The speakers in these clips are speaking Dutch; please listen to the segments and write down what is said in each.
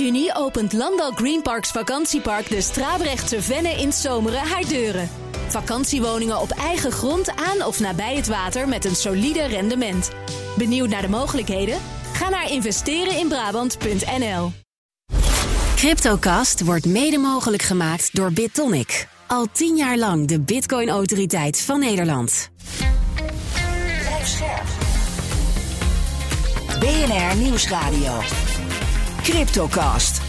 juni opent Landal Greenparks Vakantiepark de Strabrechtse Venne in Zomeren haar deuren. Vakantiewoningen op eigen grond aan of nabij het water met een solide rendement. Benieuwd naar de mogelijkheden? Ga naar investereninbrabant.nl. Cryptocast wordt mede mogelijk gemaakt door BitTonic. Al tien jaar lang de Bitcoin-autoriteit van Nederland. BNR Nieuwsradio. Cryptocast.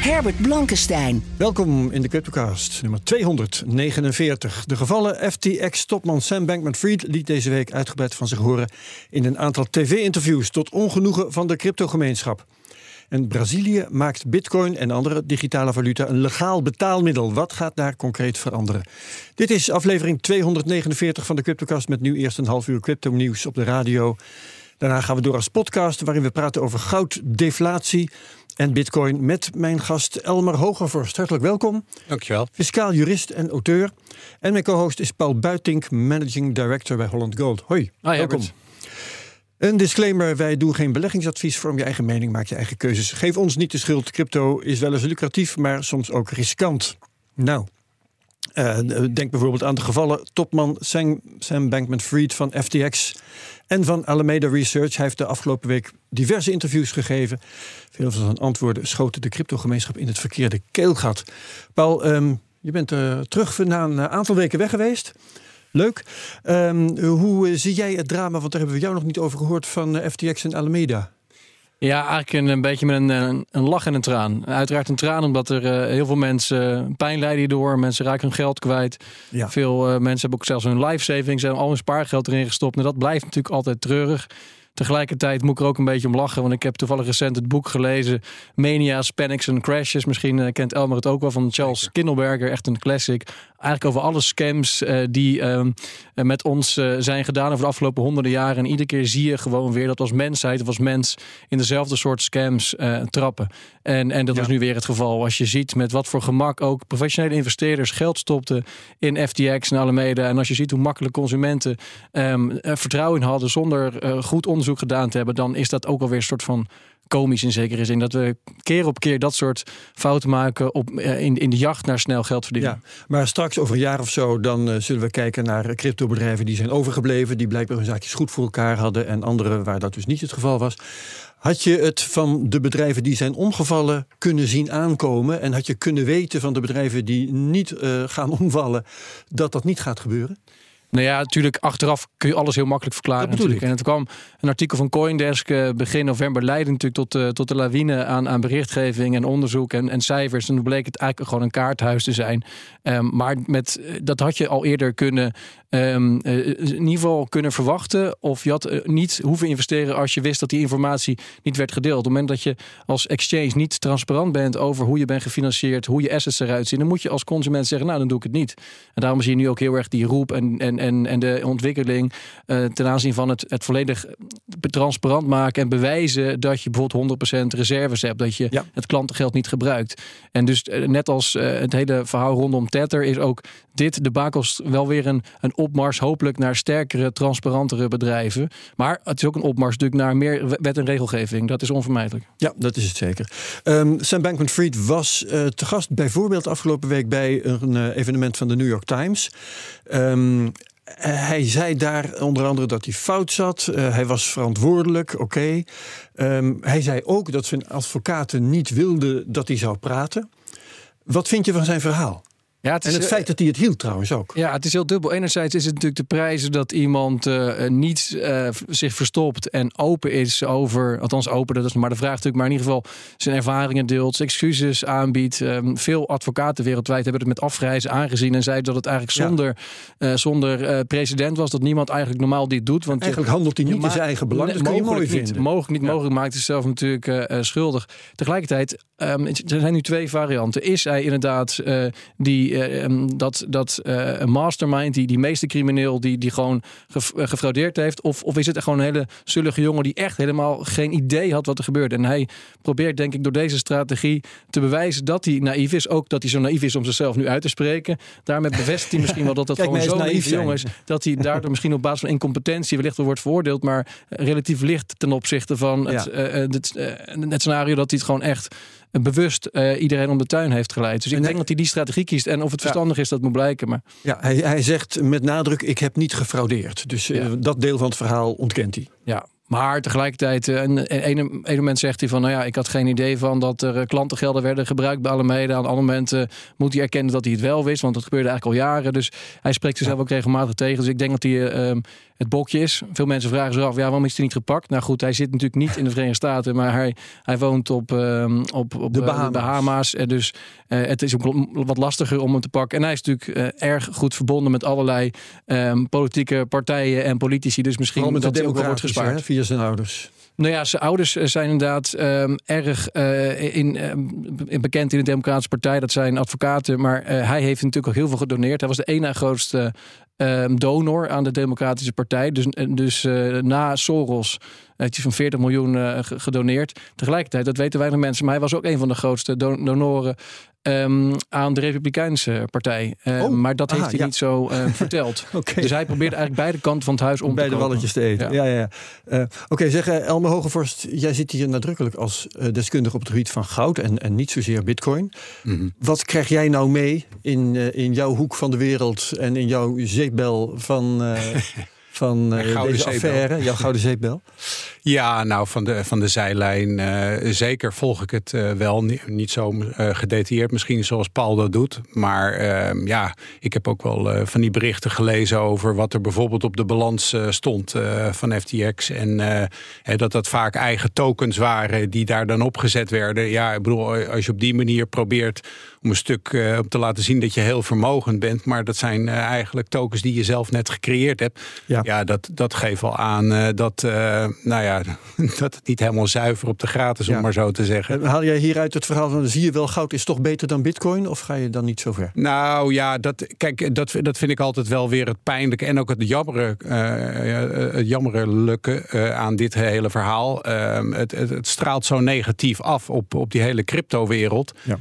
Herbert Blankenstein. Welkom in de CryptoCast, nummer 249. De gevallen FTX-topman Sam Bankman-Fried liet deze week uitgebreid van zich horen in een aantal tv-interviews tot ongenoegen van de cryptogemeenschap. En Brazilië maakt bitcoin en andere digitale valuta een legaal betaalmiddel. Wat gaat daar concreet veranderen? Dit is aflevering 249 van de CryptoCast met nu eerst een half uur crypto nieuws op de radio. Daarna gaan we door als podcast waarin we praten over goud, deflatie en bitcoin met mijn gast Elmer Hogervorst. Hartelijk welkom. Dankjewel. Fiscaal jurist en auteur. En mijn co-host is Paul Buitink, managing director bij Holland Gold. Hoi, Hi, welkom. Herbert. Een disclaimer, wij doen geen beleggingsadvies. Vorm je eigen mening, maak je eigen keuzes. Geef ons niet de schuld. Crypto is wel eens lucratief, maar soms ook riskant. Nou, eh, denk bijvoorbeeld aan de gevallen topman Sam, Sam Bankman-Fried van FTX en van Alameda Research. Hij heeft de afgelopen week diverse interviews gegeven. Veel van zijn antwoorden schoten de cryptogemeenschap in het verkeerde keelgat. Paul, ehm, je bent eh, terug na een aantal weken weg geweest. Leuk. Ehm, hoe eh, zie jij het drama, want daar hebben we jou nog niet over gehoord, van eh, FTX en Alameda? Ja, eigenlijk een, een beetje met een, een, een lach en een traan. Uiteraard een traan omdat er eh, heel veel mensen uh, pijn lijden hierdoor. Mensen raken hun geld kwijt. Ja. Veel eh, mensen hebben ook zelfs hun life savings en al hun spaargeld erin gestopt. En dat blijft natuurlijk altijd treurig. Tegelijkertijd moet ik er ook een beetje om lachen, want ik heb toevallig recent het boek gelezen. Mania's, Panics and Crashes. Misschien eh, kent Elmer het ook wel van Charles Kindleberger, echt een classic. Eigenlijk over alle scams eh, die ehm, eh, met ons eh, zijn gedaan over de afgelopen honderden jaren. En iedere keer zie je gewoon weer dat als mensheid of als mens in dezelfde soort scams trappen. En, en dat Ja. was nu weer het geval. Als je ziet met wat voor gemak ook professionele investeerders geld stopten in FTX en Alameda. En als je ziet hoe makkelijk consumenten er vertrouwen in hadden zonder goed onderzoek gedaan te hebben, dan is dat ook alweer een soort van komisch in zekere zin. Dat we keer op keer dat soort fouten maken op, eh, in, in de jacht naar snel geld verdienen. Ja, maar straks over een jaar of zo, dan eh, zullen we kijken naar cryptobedrijven die zijn overgebleven, die blijkbaar hun zaakjes goed voor elkaar hadden en andere waar dat dus niet het geval was. Had je het van de bedrijven die zijn omgevallen kunnen zien aankomen en had je kunnen weten van de bedrijven die niet eh, gaan omvallen dat dat niet gaat gebeuren? Nou ja, natuurlijk, achteraf kun je alles heel makkelijk verklaren. Dat natuurlijk. En het kwam een artikel van Coindesk eh, begin november leidde natuurlijk tot, eh, tot de lawine aan, aan berichtgeving en onderzoek en, en cijfers. En toen bleek het eigenlijk gewoon een kaarthuis te zijn. Ehm, maar met, eh, dat had je al eerder kunnen, ehm, eh, in ieder geval kunnen verwachten. Of je had niet hoeven investeren als je wist dat die informatie niet werd gedeeld. Op het moment dat je als exchange niet transparant bent over hoe je bent gefinancierd, hoe je assets eruit zien, dan moet je als consument zeggen, nou dan doe ik het niet. En daarom zie je nu ook heel erg die roep en, en, en, en de ontwikkeling eh, ten aanzien van het, het volledig transparant maken en bewijzen dat je bijvoorbeeld 100% reserves hebt, dat je Ja. het klantengeld niet gebruikt. En dus eh, net als eh, het hele verhaal rondom Tether is ook dit de bakels wel weer een, een opmars hopelijk naar sterkere, transparantere bedrijven. Maar het is ook een opmars natuurlijk naar meer wet en regelgeving. Dat is onvermijdelijk. Ja, dat is het zeker. Ehm, Sam Bankman-Fried was te gast bijvoorbeeld afgelopen week bij een evenement van de New York Times. Ehm, eh, hij zei daar onder andere dat hij fout zat. Eh, hij was verantwoordelijk, oké. Ehm, hij zei ook dat zijn advocaten niet wilden dat hij zou praten. Wat vind je van zijn verhaal? Ja, het En het feit dat hij het hield trouwens ook. Ja, het is heel dubbel. Enerzijds is het natuurlijk de prijzen dat iemand eh, eh, niet eh, zich verstopt en open is over, althans open, dat is maar de vraag natuurlijk, maar in ieder geval zijn ervaringen deelt, zijn excuses aanbiedt. Ehm, veel advocaten wereldwijd hebben het met afreizen aangezien en zeiden dat het eigenlijk Ja. zonder, eh, zonder eh, precedent was, dat niemand eigenlijk normaal dit doet. Want je- Eigenlijk handelt hij niet in zijn eigen belang. Nee, dat kun je mooi mogelijk niet. vinden. Mogelijk niet. Ja. Mogelijk maakt hij zichzelf natuurlijk eh, eh, schuldig. Tegelijkertijd, ehm, er zijn nu twee varianten. Is hij inderdaad eh, die die, ehm, dat, dat een mastermind, die, die meeste crimineel die, die gewoon gefraudeerd heeft? Of, of is het gewoon een hele zullige jongen die echt helemaal geen idee had wat er gebeurde? En hij probeert, denk ik, door deze strategie te bewijzen dat hij naïef is. Ook dat hij zo naïef is om zichzelf nu uit te spreken. Daarmee bevestigt hij misschien wel dat het gewoon zo'n naïef jongen is. Dat hij daardoor misschien op basis van incompetentie wellicht wel wordt veroordeeld. Maar relatief licht ten opzichte van het, ja. het, het, scenario dat hij het gewoon echt bewust iedereen om de tuin heeft geleid. Dus ik denk dat hij die strategie kiest. En of het verstandig is, dat moet blijken. Maar... Ja, hij, hij zegt met nadruk: ik heb niet gefraudeerd. Dus dat deel van het verhaal ontkent hij. Ja, maar tegelijkertijd, eh, een, een, een moment zegt hij van, nou ja, ik had geen idee van dat er eh, klantengelden werden gebruikt bij Alameda. Aan een ander moment uh, moet hij erkennen dat hij het wel wist, want dat gebeurde eigenlijk al jaren. Dus hij spreekt zichzelf ook regelmatig tegen. Dus ik denk dat hij uh, het bokje is. Veel mensen vragen zich af, ja, waarom is hij niet gepakt? Nou goed, hij zit natuurlijk niet in de Verenigde Staten, maar hij, hij woont op, uh, op, op de Bahama's. Bahama's dus uh, het is ook wat lastiger om hem te pakken. En hij is natuurlijk uh, erg goed verbonden met allerlei um, politieke partijen en politici. Dus misschien dat hij ook wel wordt gespaard. Hè, via zijn ouders. Nou ja, zijn ouders zijn inderdaad um, erg uh, in, um, bekend in de Democratische Partij. Dat zijn advocaten. Maar hij heeft natuurlijk ook heel veel gedoneerd. Hij was de ene grootste um, donor aan de Democratische Partij. Dus, dus na Soros heeft hij van 40 miljoen gedoneerd. Tegelijkertijd, dat weten weinig mensen, maar hij was ook een van de grootste donoren um, aan de Republikeinse Partij. Uh, oh, maar dat heeft hij ja. niet zo uh, verteld. okay. Dus hij probeert eigenlijk beide kanten van het huis om beide te Beide walletjes te eten. Ja, ja, ja. Uh, Oké, okay, zeg Elmer Hogevorst, jij zit hier nadrukkelijk als deskundige op het gebied van goud en, en niet zozeer bitcoin. Mm -hmm. Wat krijg jij nou mee in, in jouw hoek van de wereld en in jouw zeepbel van... van uh, deze affaire, jouw gouden zeepbel? Ja, nou, van de, van de zijlijn uh, zeker volg ik het uh, wel. Niet, niet zo gedetailleerd misschien zoals Paul dat doet. Maar ehm, ja, ik heb ook wel van die berichten gelezen over wat er bijvoorbeeld op de balans stond van FTX. En dat dat vaak eigen tokens waren die daar dan opgezet werden. Ja, ik bedoel, als je op die manier probeert om een stuk uh, te laten zien dat je heel vermogend bent. Maar dat zijn uh, eigenlijk tokens die je zelf net gecreëerd hebt. Ja, ja dat, dat geeft wel aan uh, dat, nou ja, dat het niet helemaal zuiver op de gratis, ja. om maar zo te zeggen. Haal jij hieruit het verhaal van zie je wel, goud is toch beter dan bitcoin? Of ga je dan niet zo ver? Nou ja, dat, kijk, dat, dat vind ik altijd wel weer het pijnlijke en ook het jammere, het jammerlijke aan dit hele verhaal. Ehm, het, het, het, straalt zo negatief af op, op die hele crypto-wereld. Ja.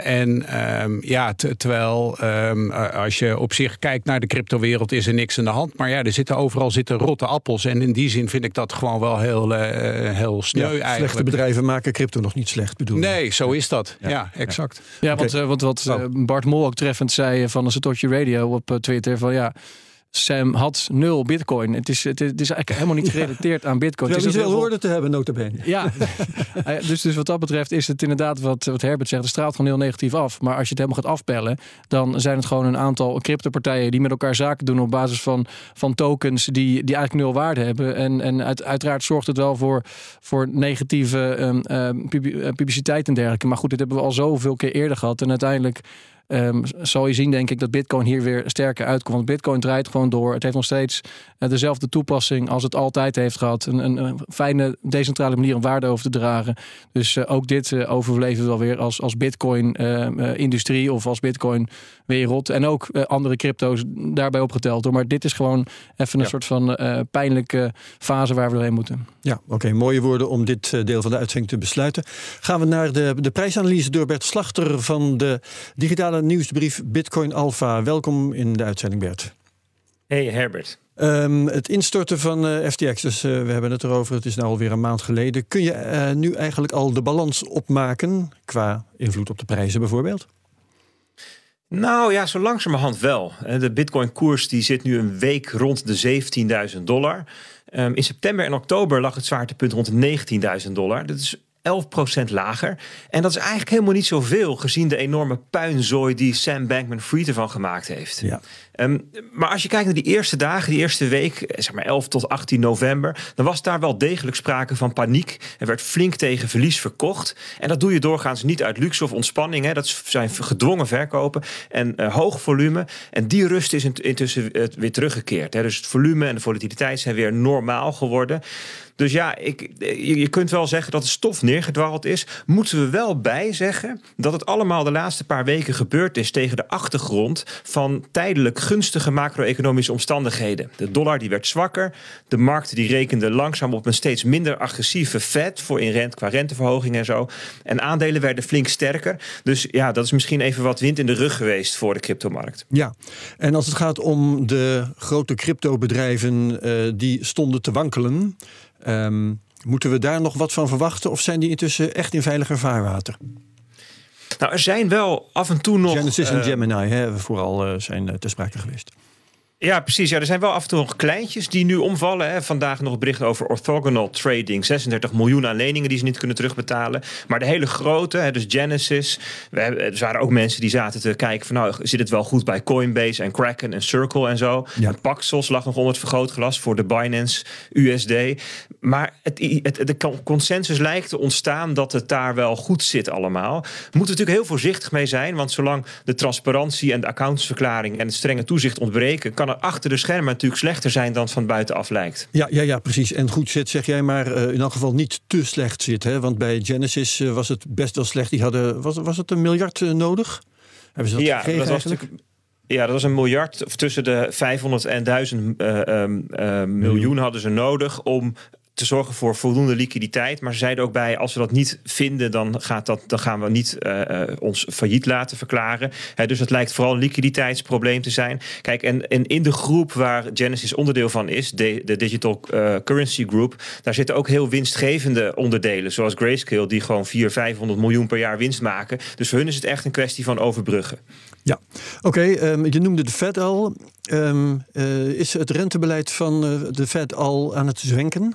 en um, ja, terwijl um, als je op zich kijkt naar de cryptowereld is er niks aan de hand. Maar ja, er zitten overal zitten rotte appels. En in die zin vind ik dat gewoon wel heel, uh, heel sneu ja, eigenlijk. Slechte bedrijven maken crypto nog niet slecht, bedoel Nee, zo is dat. Ja, exact. Ja, okay. want, uh, wat uh, Bart Mol ook treffend zei van de Satoshi Radio op Twitter. Van ja, Sam had nul bitcoin. Het is, het is, eigenlijk helemaal niet gerelateerd aan bitcoin. Het is wel woorden te hebben, notabene. Ja, dus, dus wat dat betreft is het inderdaad wat, wat Herbert zegt. Het straalt gewoon heel negatief af. Maar als je het helemaal gaat afpellen... dan zijn het gewoon een aantal cryptopartijen... die met elkaar zaken doen op basis van, van tokens... die, die eigenlijk nul waarde hebben. En, en uit, uiteraard zorgt het wel voor, voor negatieve um, uh, publiciteit en dergelijke. Maar goed, dit hebben we al zoveel keer eerder gehad. En uiteindelijk um, zal je zien, denk ik, dat Bitcoin hier weer sterker uitkomt. Want Bitcoin draait gewoon door. Het heeft nog steeds uh, dezelfde toepassing als het altijd heeft gehad. Een, een, een, fijne, decentrale manier om waarde over te dragen. Dus uh, ook dit uh, overleven we wel weer als, als Bitcoin-industrie of als Bitcoin-wereld. En ook andere crypto's daarbij opgeteld. Hoor. Maar dit is gewoon even een ja. soort van pijnlijke fase waar we doorheen moeten. Ja, oké. Okay. Mooie woorden om dit deel van de uitzending te besluiten. Gaan we naar de, de prijsanalyse door Bert Slachter van de digitale nieuwsbrief Bitcoin Alpha. Welkom in de uitzending, Bert. Hey Herbert. Um, het instorten van uh, FTX, dus uh, we hebben het erover, het is nu alweer een maand geleden. Kun je uh, nu eigenlijk al de balans opmaken qua invloed op de prijzen bijvoorbeeld? Nou ja, zo langzamerhand wel. De Bitcoin-koers die zit nu een week rond de 17.000 dollar. Um, in september en oktober lag het zwaartepunt rond 19.000 dollar. Dat is 11% lager. En dat is eigenlijk helemaal niet zoveel gezien de enorme puinzooi die Sam Bankman-Fried ervan gemaakt heeft. Ja. Um, maar als je kijkt naar die eerste dagen, die eerste week, eh, zeg maar 11 tot 18 november, dan was daar wel degelijk sprake van paniek. Er werd flink tegen verlies verkocht. En dat doe je doorgaans niet uit luxe of ontspanning. Hè. Dat zijn gedwongen verkopen en uh, hoog volume. En die rust is intussen weer teruggekeerd. Hè. Dus het volume en de volatiliteit zijn weer normaal geworden. Dus ja, ik, je, kunt wel zeggen dat de stof neergedwarreld is. Moeten we wel bij zeggen dat het allemaal de laatste paar weken gebeurd is tegen de achtergrond van tijdelijk gunstige macro-economische omstandigheden. De dollar die werd zwakker. De markt die rekende langzaam op een steeds minder agressieve Fed voor in rent qua renteverhoging en zo. En aandelen werden flink sterker. Dus ja, dat is misschien even wat wind in de rug geweest voor de cryptomarkt. Ja, en als het gaat om de grote cryptobedrijven uh, die stonden te wankelen. Um, moeten we daar nog wat van verwachten? Of zijn die intussen echt in veiliger vaarwater? Nou, er zijn wel af en toe nog. Genesis en uh, Gemini hè, vooral uh, zijn uh, ter sprake geweest. Ja, precies. Ja, er zijn wel af en toe nog kleintjes die nu omvallen. Hè. Vandaag nog bericht over orthogonal trading. 36 miljoen aan leningen die ze niet kunnen terugbetalen. Maar de hele grote, hè, dus Genesis. We hebben, er waren ook mensen die zaten te kijken van... nou, zit het wel goed bij Coinbase en Kraken en Circle en zo. Ja. En Paxos lag nog onder het vergrootglas voor de Binance USD. Maar het, het, de consensus lijkt te ontstaan dat het daar wel goed zit allemaal. Moeten we natuurlijk heel voorzichtig mee zijn. Want zolang de transparantie en de accountsverklaring... en het strenge toezicht ontbreken... kan er achter de schermen natuurlijk slechter zijn dan van buitenaf lijkt. Ja, ja, ja, precies. En goed zit, zeg jij, maar uh, in elk geval niet te slecht zit. Hè? Want bij Genesis uh, was het best wel slecht. Die hadden, was, was het een miljard uh, nodig? Hebben ze dat ja, gekregen dat was? Ja, dat was een miljard, of tussen de 500 en 1000 miljoen hadden ze nodig om te zorgen voor voldoende liquiditeit. Maar ze zeiden ook bij, als we dat niet vinden, dan, gaat dat, dan gaan we niet uh, ons failliet laten verklaren. dus het lijkt vooral een liquiditeitsprobleem te zijn. Kijk, en, en in de groep waar Genesis onderdeel van is, de, de Digital uh, Currency Group, daar zitten ook heel winstgevende onderdelen, zoals Grayscale, die gewoon 400, 500 miljoen per jaar winst maken. Dus voor hun is het echt een kwestie van overbruggen. Ja, oké. Um, je noemde de Fed al. Uh, is het rentebeleid van de Fed al aan het zwenken?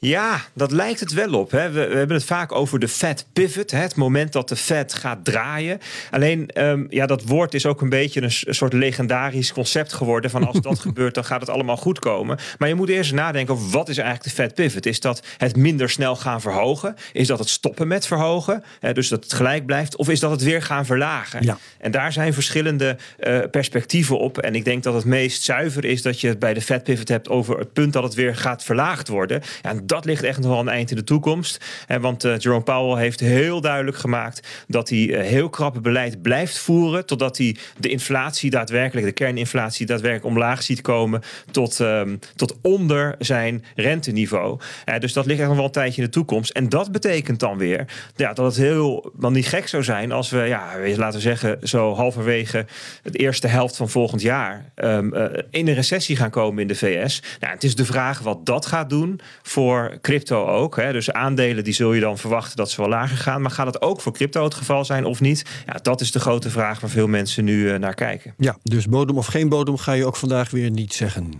Ja, dat lijkt het wel op. Hè. We, we, hebben het vaak over de Fed pivot. Hè, het moment dat de Fed gaat draaien. Alleen, um, ja, dat woord is ook een beetje een, een, soort legendarisch concept geworden. Van als dat gebeurt, dan gaat het allemaal goed komen. Maar je moet eerst nadenken over wat is eigenlijk de Fed pivot? Is dat het minder snel gaan verhogen? Is dat het stoppen met verhogen? Hè, dus dat het gelijk blijft? Of is dat het weer gaan verlagen? Ja. En daar zijn verschillende uh, perspectieven op. En ik denk dat het meest zuiver is dat je het bij de Fed pivot hebt over het punt dat het weer gaat verlaagd worden. Ja, dat ligt echt nog wel een eind in de toekomst. want uh, Jerome Powell heeft heel duidelijk gemaakt dat hij uh, heel krappe beleid blijft voeren. Totdat hij de inflatie daadwerkelijk, de kerninflatie daadwerkelijk omlaag ziet komen tot, um, tot onder zijn renteniveau. dus dat ligt echt nog wel een tijdje in de toekomst. En dat betekent dan weer ja, dat het heel dan niet gek zou zijn als we, ja, laten we zeggen, zo halverwege de eerste helft van volgend jaar um, uh, in een recessie gaan komen in de VS. Nou, het is de vraag wat dat gaat doen voor crypto ook. Hè. Dus aandelen die zul je dan verwachten dat ze wel lager gaan. Maar gaat het ook voor crypto het geval zijn of niet? Ja, dat is de grote vraag waar veel mensen nu uh, naar kijken. Ja, dus bodem of geen bodem ga je ook vandaag weer niet zeggen.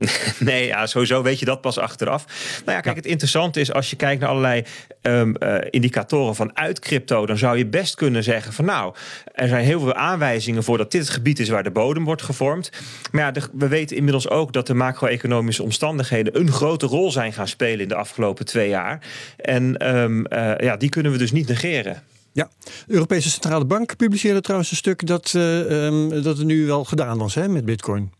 Nee, ja, sowieso weet je dat pas achteraf. Nou ja, kijk, het interessante is als je kijkt naar allerlei um, uh, indicatoren vanuit crypto, dan zou je best kunnen zeggen van nou, er zijn heel veel aanwijzingen voor dat dit het gebied is waar de bodem wordt gevormd. Maar ja, de, we weten inmiddels ook dat de macro-economische omstandigheden een grote rol zijn gaan spelen in de afgelopen twee jaar. En um, uh, ja, die kunnen we dus niet negeren. Ja, de Europese Centrale Bank publiceerde trouwens een stuk dat, uh, um, dat het nu wel gedaan was hè, met Bitcoin.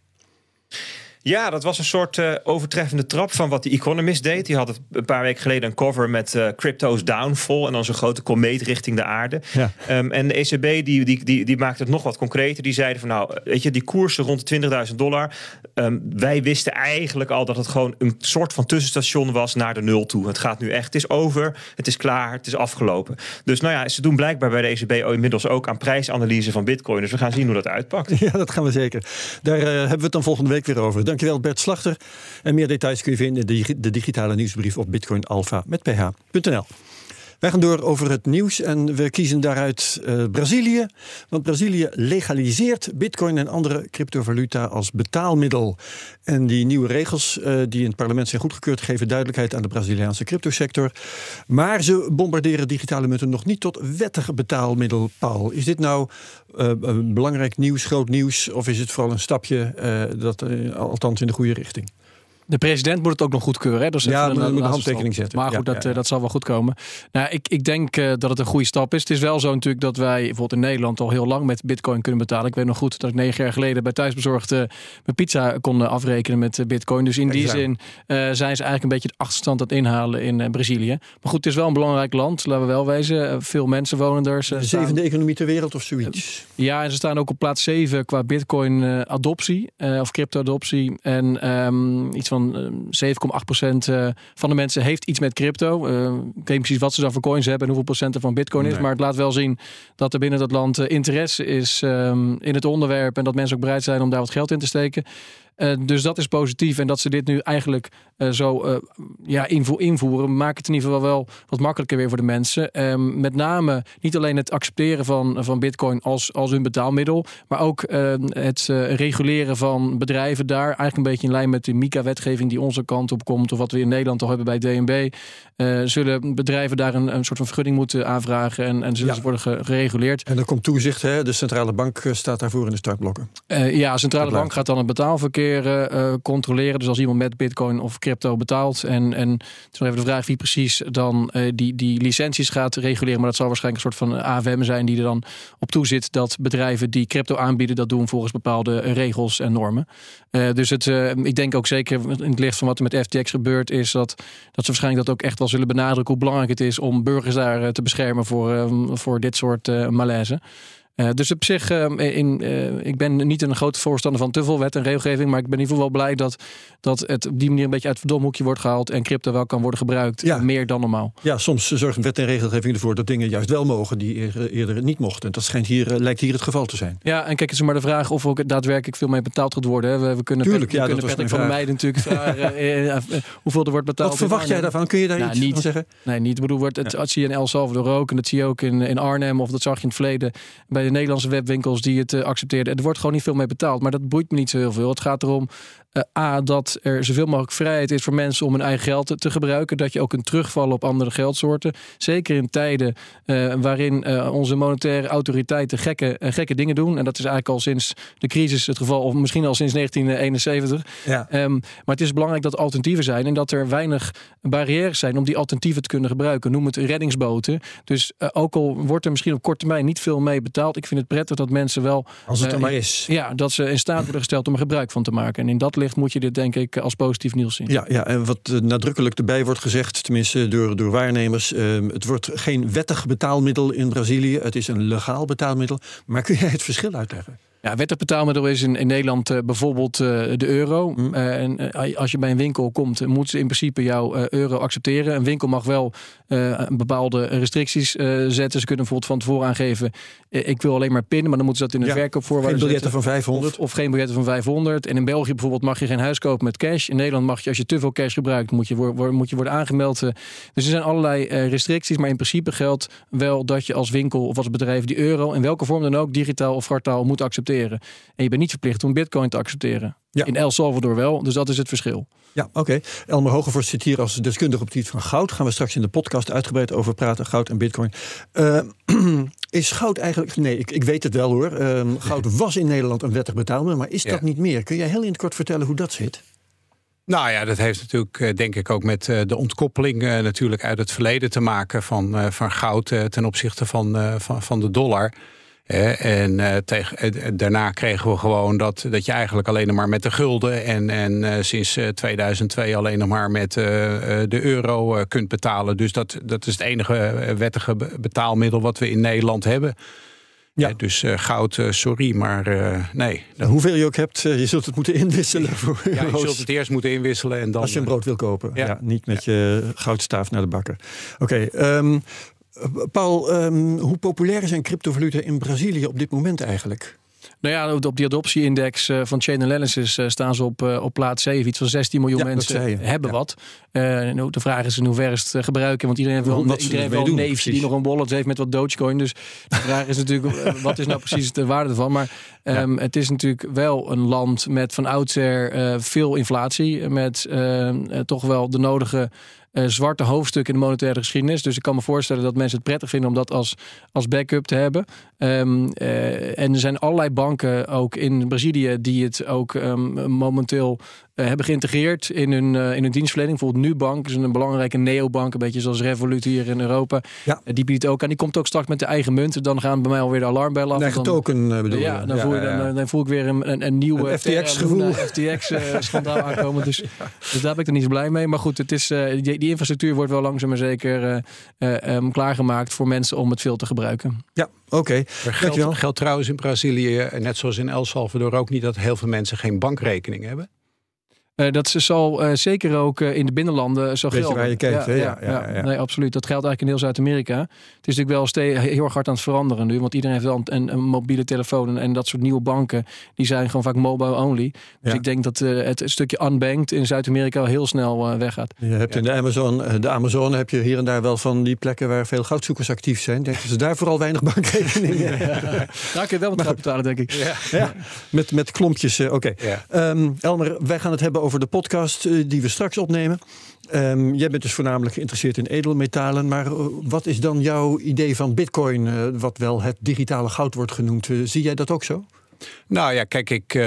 Ja, dat was een soort uh, overtreffende trap van wat The Economist deed. Die had een paar weken geleden een cover met uh, crypto's downfall en dan zo'n grote komeet richting de aarde. Ja. Um, en de ECB die, die, die, die maakte het nog wat concreter. Die zeiden van nou, weet je, die koersen rond de 20.000 dollar. Um, wij wisten eigenlijk al dat het gewoon een soort van tussenstation was naar de nul toe. Het gaat nu echt, het is over, het is klaar, het is afgelopen. Dus nou ja, ze doen blijkbaar bij de ECB inmiddels ook aan prijsanalyse van bitcoin. Dus we gaan zien hoe dat uitpakt. Ja, dat gaan we zeker. Daar uh, hebben we het dan volgende week weer over. Dankjewel Bert Slachter. En meer details kun je vinden in de digitale nieuwsbrief op bitcoinalpha met ph.nl. Wij gaan door over het nieuws en we kiezen daaruit uh, Brazilië. Want Brazilië legaliseert bitcoin en andere cryptovaluta als betaalmiddel. En die nieuwe regels uh, die in het parlement zijn goedgekeurd... geven duidelijkheid aan de Braziliaanse cryptosector. Maar ze bombarderen digitale munten nog niet tot wettig betaalmiddel, Paul. Is dit nou uh, belangrijk nieuws, groot nieuws... of is het vooral een stapje, dat, althans in de goede richting? De president moet het ook nog goedkeuren. Hè? Dat is Ja, een moet een handtekening zetten. Maar goed, Ja, dat, ja, eh, dat zal wel goed komen. Nou, ik, ik denk eh, dat het een goede stap is. Het is wel zo natuurlijk dat wij bijvoorbeeld in Nederland al heel lang met bitcoin kunnen betalen. Ik weet nog goed dat ik negen jaar geleden bij thuisbezorgd eh, mijn pizza kon afrekenen met bitcoin. Dus in die zin zijn ze eigenlijk een beetje de achterstand aan het inhalen in Brazilië. Maar goed, het is wel een belangrijk land, laten we wel wezen. Veel mensen wonen er. Ze De staan- zevende economie ter wereld of zoiets. ja, en ze staan ook op plaats 7 qua bitcoin-adoptie eh, of crypto-adoptie. En ehm, iets van eh, 7,8% eh, van de mensen heeft iets met crypto. Eh, ik weet niet precies wat ze dan voor coins hebben en hoeveel procent er van bitcoin is. Nee. Maar het laat wel zien dat er binnen dat land eh, interesse is ehm, in het onderwerp. En dat mensen ook bereid zijn om daar wat geld in te steken. Eh, dus dat is positief. En dat ze dit nu eigenlijk eh, zo eh, ja, invo- invoeren, maakt het in ieder geval wel wat makkelijker weer voor de mensen. Ehm, met name niet alleen het accepteren van, van bitcoin als, als hun betaalmiddel, maar ook ehm, het reguleren van bedrijven daar. Eigenlijk een beetje in lijn met de MICA-wetgeving die onze kant op komt, of wat we in Nederland al hebben bij DNB. zullen bedrijven daar een, een soort van vergunning moeten aanvragen en, en zullen Ja. ze worden ge- gereguleerd. En dan komt toezicht, hè? de centrale bank staat daarvoor in de startblokken. Ja, centrale Dat bank gaat dan het betaalverkeer eh, controleren. Dus als iemand met bitcoin of crypto betaalt. En, en het is even de vraag wie precies dan eh, die, die licenties gaat reguleren. Maar dat zal waarschijnlijk een soort van AFM zijn die er dan op toezit dat bedrijven die crypto aanbieden, dat doen volgens bepaalde eh, regels en normen. Dus het, ik denk ook zeker in het licht van wat er met FTX gebeurd is, dat, dat ze waarschijnlijk dat ook echt wel zullen benadrukken hoe belangrijk het is om burgers daar te beschermen voor, voor dit soort malaise. Eh, dus op zich, eh, in, eh, ik ben niet een groot voorstander van te veel wet en regelgeving. Maar ik ben in ieder geval wel blij dat, dat het op die manier een beetje uit het verdomhoekje wordt gehaald. En crypto wel kan worden gebruikt. Ja. Meer dan normaal. Ja, soms zorgt wet en regelgeving ervoor dat dingen juist wel mogen die eer- eerder niet mochten. Dat schijnt hier, eh, lijkt hier het geval te zijn. Ja, en kijk, het is maar de vraag of ook daadwerkelijk veel mee betaald gaat worden. hè. We, we kunnen, Tuurlijk, we ja, kunnen Patrick van. Meijden natuurlijk vragen hoeveel er wordt betaald. Wat verwacht jij daarvan? Kun je daar Nou, iets niet. van zeggen? Nee, niet. Ik bedoel, wordt het, dat zie je in El Salvador ook. En dat zie je ook in, in Arnhem. Of dat zag je in het verleden bij Nederlandse webwinkels die het eh, accepteerden. En er wordt gewoon niet veel mee betaald. Maar dat boeit me niet zo heel veel. Het gaat erom, eh, A, dat er zoveel mogelijk vrijheid is voor mensen om hun eigen geld te, te gebruiken. Dat je ook kunt terugvallen op andere geldsoorten. Zeker in tijden eh, waarin eh, onze monetaire autoriteiten gekke, gekke dingen doen. En dat is eigenlijk al sinds de crisis het geval. Of misschien al sinds 1971. Ja. Ehm, maar het is belangrijk dat er alternatieven zijn en dat er weinig barrières zijn om die alternatieven te kunnen gebruiken. Noem het reddingsboten. Dus ook al wordt er misschien op korte termijn niet veel mee betaald, ik vind het prettig dat mensen wel. Als het er maar is. Ja, dat ze in staat worden gesteld om er gebruik van te maken. En in dat licht moet je dit denk ik als positief nieuws zien. Ja, ja, en wat eh, nadrukkelijk erbij wordt gezegd, tenminste door, door waarnemers, eh, het wordt geen wettig betaalmiddel in Brazilië. Het is een legaal betaalmiddel. Maar kun jij het verschil uitleggen? Ja, wettig betaalmiddel is in, in Nederland eh, bijvoorbeeld eh, de euro. Hm. Eh, en als je bij een winkel komt, moeten ze in principe jouw euro accepteren. Een winkel mag wel bepaalde restricties zetten. Ze kunnen bijvoorbeeld van tevoren aangeven: ik wil alleen maar pinnen, maar dan moeten ze dat in de Ja, verkoopvoorwaarden Geen biljetten zetten. van 500. Of, of geen biljetten van 500. En in België bijvoorbeeld mag je geen huis kopen met cash. In Nederland mag je, als je te veel cash gebruikt, moet je, moet je worden aangemeld. Dus er zijn allerlei restricties. Maar in principe geldt wel dat je als winkel of als bedrijf die euro, in welke vorm dan ook, digitaal of kwartaal, moet accepteren. En je bent niet verplicht om bitcoin te accepteren. Ja. In El Salvador wel. Dus dat is het verschil. Ja, oké. Elmer Hogevorst zit hier als deskundige op het gebied van goud. Gaan we straks in de podcast uitgebreid over praten. Goud en bitcoin. Eh, is goud eigenlijk... Nee, ik, ik weet het wel hoor. Eh, goud was in Nederland een wettig betaalmiddel. Maar is dat niet meer? Kun jij heel in het kort vertellen hoe dat zit? Nou ja, dat heeft natuurlijk eh, denk ik ook met eh, de ontkoppeling eh, natuurlijk uit het verleden te maken van, eh, van goud eh, ten opzichte van, eh, van, van de dollar. En eh, tegen, eh, daarna kregen we gewoon dat, dat je eigenlijk alleen nog maar met de gulden en, en eh, sinds eh, 2002 alleen nog maar met de euro kunt betalen. Dus dat, dat is het enige wettige be- betaalmiddel wat we in Nederland hebben. Ja. Dus goud, sorry, maar nee. Hoeveel je ook hebt, je zult het moeten inwisselen. Voor Ja, je zult het eerst moeten inwisselen en dan... Als je een brood wil kopen. Ja. Ja. niet met je goudstaaf naar de bakker. Oké, ehm, Paul, ehm, hoe populair zijn cryptovaluta in Brazilië op dit moment eigenlijk? Nou ja, op die adoptieindex eh, van Chain Analysis eh, staan ze op, eh, op plaats 7. Iets van 16 miljoen Ja, mensen hebben Ja. wat. Ook de vraag is in hoeverre ze het gebruiken. Want iedereen heeft wel, Wat iedereen heeft wel een neefje precies. die nog een wallet heeft met wat Dogecoin. Dus de vraag is natuurlijk, wat is nou precies de waarde ervan? Maar ehm, het is natuurlijk wel een land met van oudsher veel inflatie. Met eh, eh, toch wel de nodige uh, zwarte hoofdstuk in de monetaire geschiedenis. Dus ik kan me voorstellen dat mensen het prettig vinden om dat als, als backup te hebben. Um, en er zijn allerlei banken ook in Brazilië die het ook um, momenteel hebben geïntegreerd in hun, uh, in hun dienstverlening. Bijvoorbeeld Nubank is een belangrijke neobank, een beetje zoals Revolut hier in Europa. Ja. die biedt ook aan. Die komt ook straks met de eigen munt. Dan gaan bij mij alweer de alarmbellen af. Eigen token bedoel je? Ja, dan, voel, je, dan, dan, voel ik weer een, een, een nieuwe FTX-gevoel. FTX-schandaal aankomen. Dus, dus daar ben ik er niet zo blij mee. Maar goed, het is, die, die infrastructuur wordt wel langzaam maar zeker um, klaargemaakt voor mensen om het veel te gebruiken. Ja, oké. Okay. Geldt, geldt trouwens in Brazilië, net zoals in El Salvador, ook niet dat heel veel mensen geen bankrekening hebben? Uh, dat zal uh, zeker ook uh, in de binnenlanden zo gelden. waar je kijkt, ja, ja, ja, ja, Nee, absoluut. Dat geldt eigenlijk in heel Zuid-Amerika. Het is natuurlijk wel heel erg hard aan het veranderen nu. Want iedereen heeft wel een, een mobiele telefoon. En, en, dat soort nieuwe banken, die zijn gewoon vaak mobile only. Dus ik denk dat het stukje unbanked in Zuid-Amerika heel snel weggaat. Je hebt in de Amazon, de Amazon heb je hier en daar wel van die plekken waar veel goudzoekers actief zijn. Denk ze daar vooral weinig bankrekeningen ja. Daar kun je wel wat geld betalen, denk ik. Ja. Met, met klompjes. Oké. Okay. Um, Elmer, wij gaan het hebben over over de podcast uh, die we straks opnemen. Um, jij bent dus voornamelijk geïnteresseerd in edelmetalen. Maar uh, wat is dan jouw idee van Bitcoin, uh, wat wel het digitale goud wordt genoemd? zie jij dat ook zo? Nou ja, kijk, ik,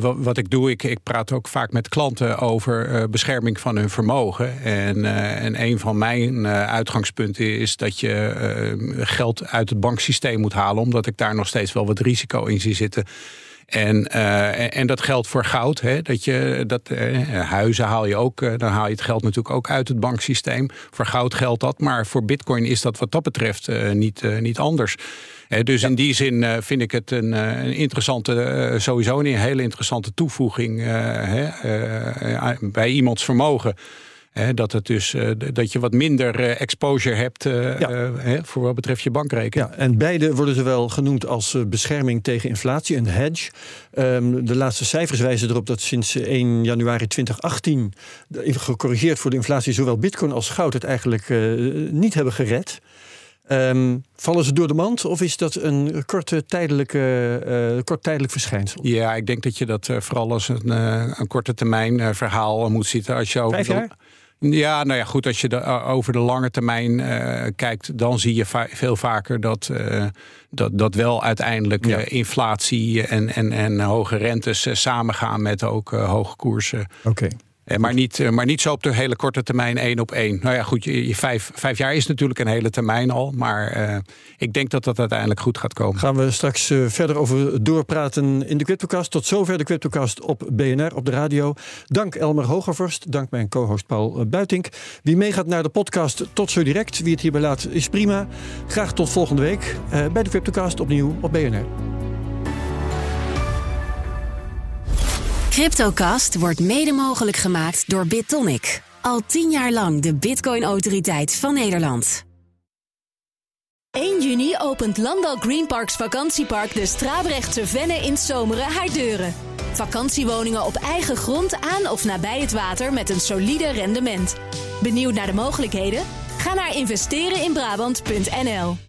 wat, ik doe, ik, ik praat ook vaak met klanten over bescherming van hun vermogen. En, en een van mijn uitgangspunten is dat je geld uit het banksysteem moet halen, omdat ik daar nog steeds wel wat risico in zie zitten. En, uh, en dat geldt voor goud. Hè, dat je, dat, uh, huizen haal je ook, uh, dan haal je het geld natuurlijk ook uit het banksysteem. Voor goud geldt dat, maar voor bitcoin is dat wat dat betreft niet, niet anders. dus ja. in die zin vind ik het een, een interessante, sowieso een hele interessante toevoeging bij iemands vermogen dat, het dus, uh, dat je wat minder uh, exposure hebt uh, ja. voor wat betreft je bankrekening. Ja, en beide worden ze wel genoemd als bescherming tegen inflatie, een hedge. Um, de laatste cijfers wijzen erop dat sinds 1 januari 2018, gecorrigeerd voor de inflatie, zowel bitcoin als goud het eigenlijk niet hebben gered. Um, vallen ze door de mand of is dat een korte tijdelijke, uh, kort tijdelijk verschijnsel? Ja, ik denk dat je dat uh, vooral als een, uh, een korte termijn verhaal moet zien. Als je Vijf jaar? Ja, nou ja, goed. Als je de, over de lange termijn uh, kijkt, dan zie je va veel vaker dat, uh, dat, dat wel uiteindelijk ja. uh, inflatie en, en, en hoge rentes samengaan met ook hoge koersen. Oké. Okay. Eh, maar niet, eh, maar niet zo op de hele korte termijn één op één. Nou ja, goed, je, je vijf, vijf jaar is natuurlijk een hele termijn al. Maar uh, ik denk dat dat uiteindelijk goed gaat komen. Gaan we straks verder over doorpraten in de Cryptocast. Tot zover de Cryptocast op BNR, op de radio. Dank Elmer Hogervorst, dank mijn co-host Paul Buitink. Wie meegaat naar de podcast, tot zo direct. Wie het hierbij laat, is prima. Graag tot volgende week bij de Cryptocast opnieuw op BNR. Cryptocast wordt mede mogelijk gemaakt door BitTonic. Al tien jaar lang de Bitcoin-autoriteit van Nederland. 1 juni opent Landal Green Parks vakantiepark de Strabrechtse Venne in Zomeren haar deuren. Vakantiewoningen op eigen grond aan of nabij het water met een solide rendement. Benieuwd naar de mogelijkheden? Ga naar investereninbrabant.nl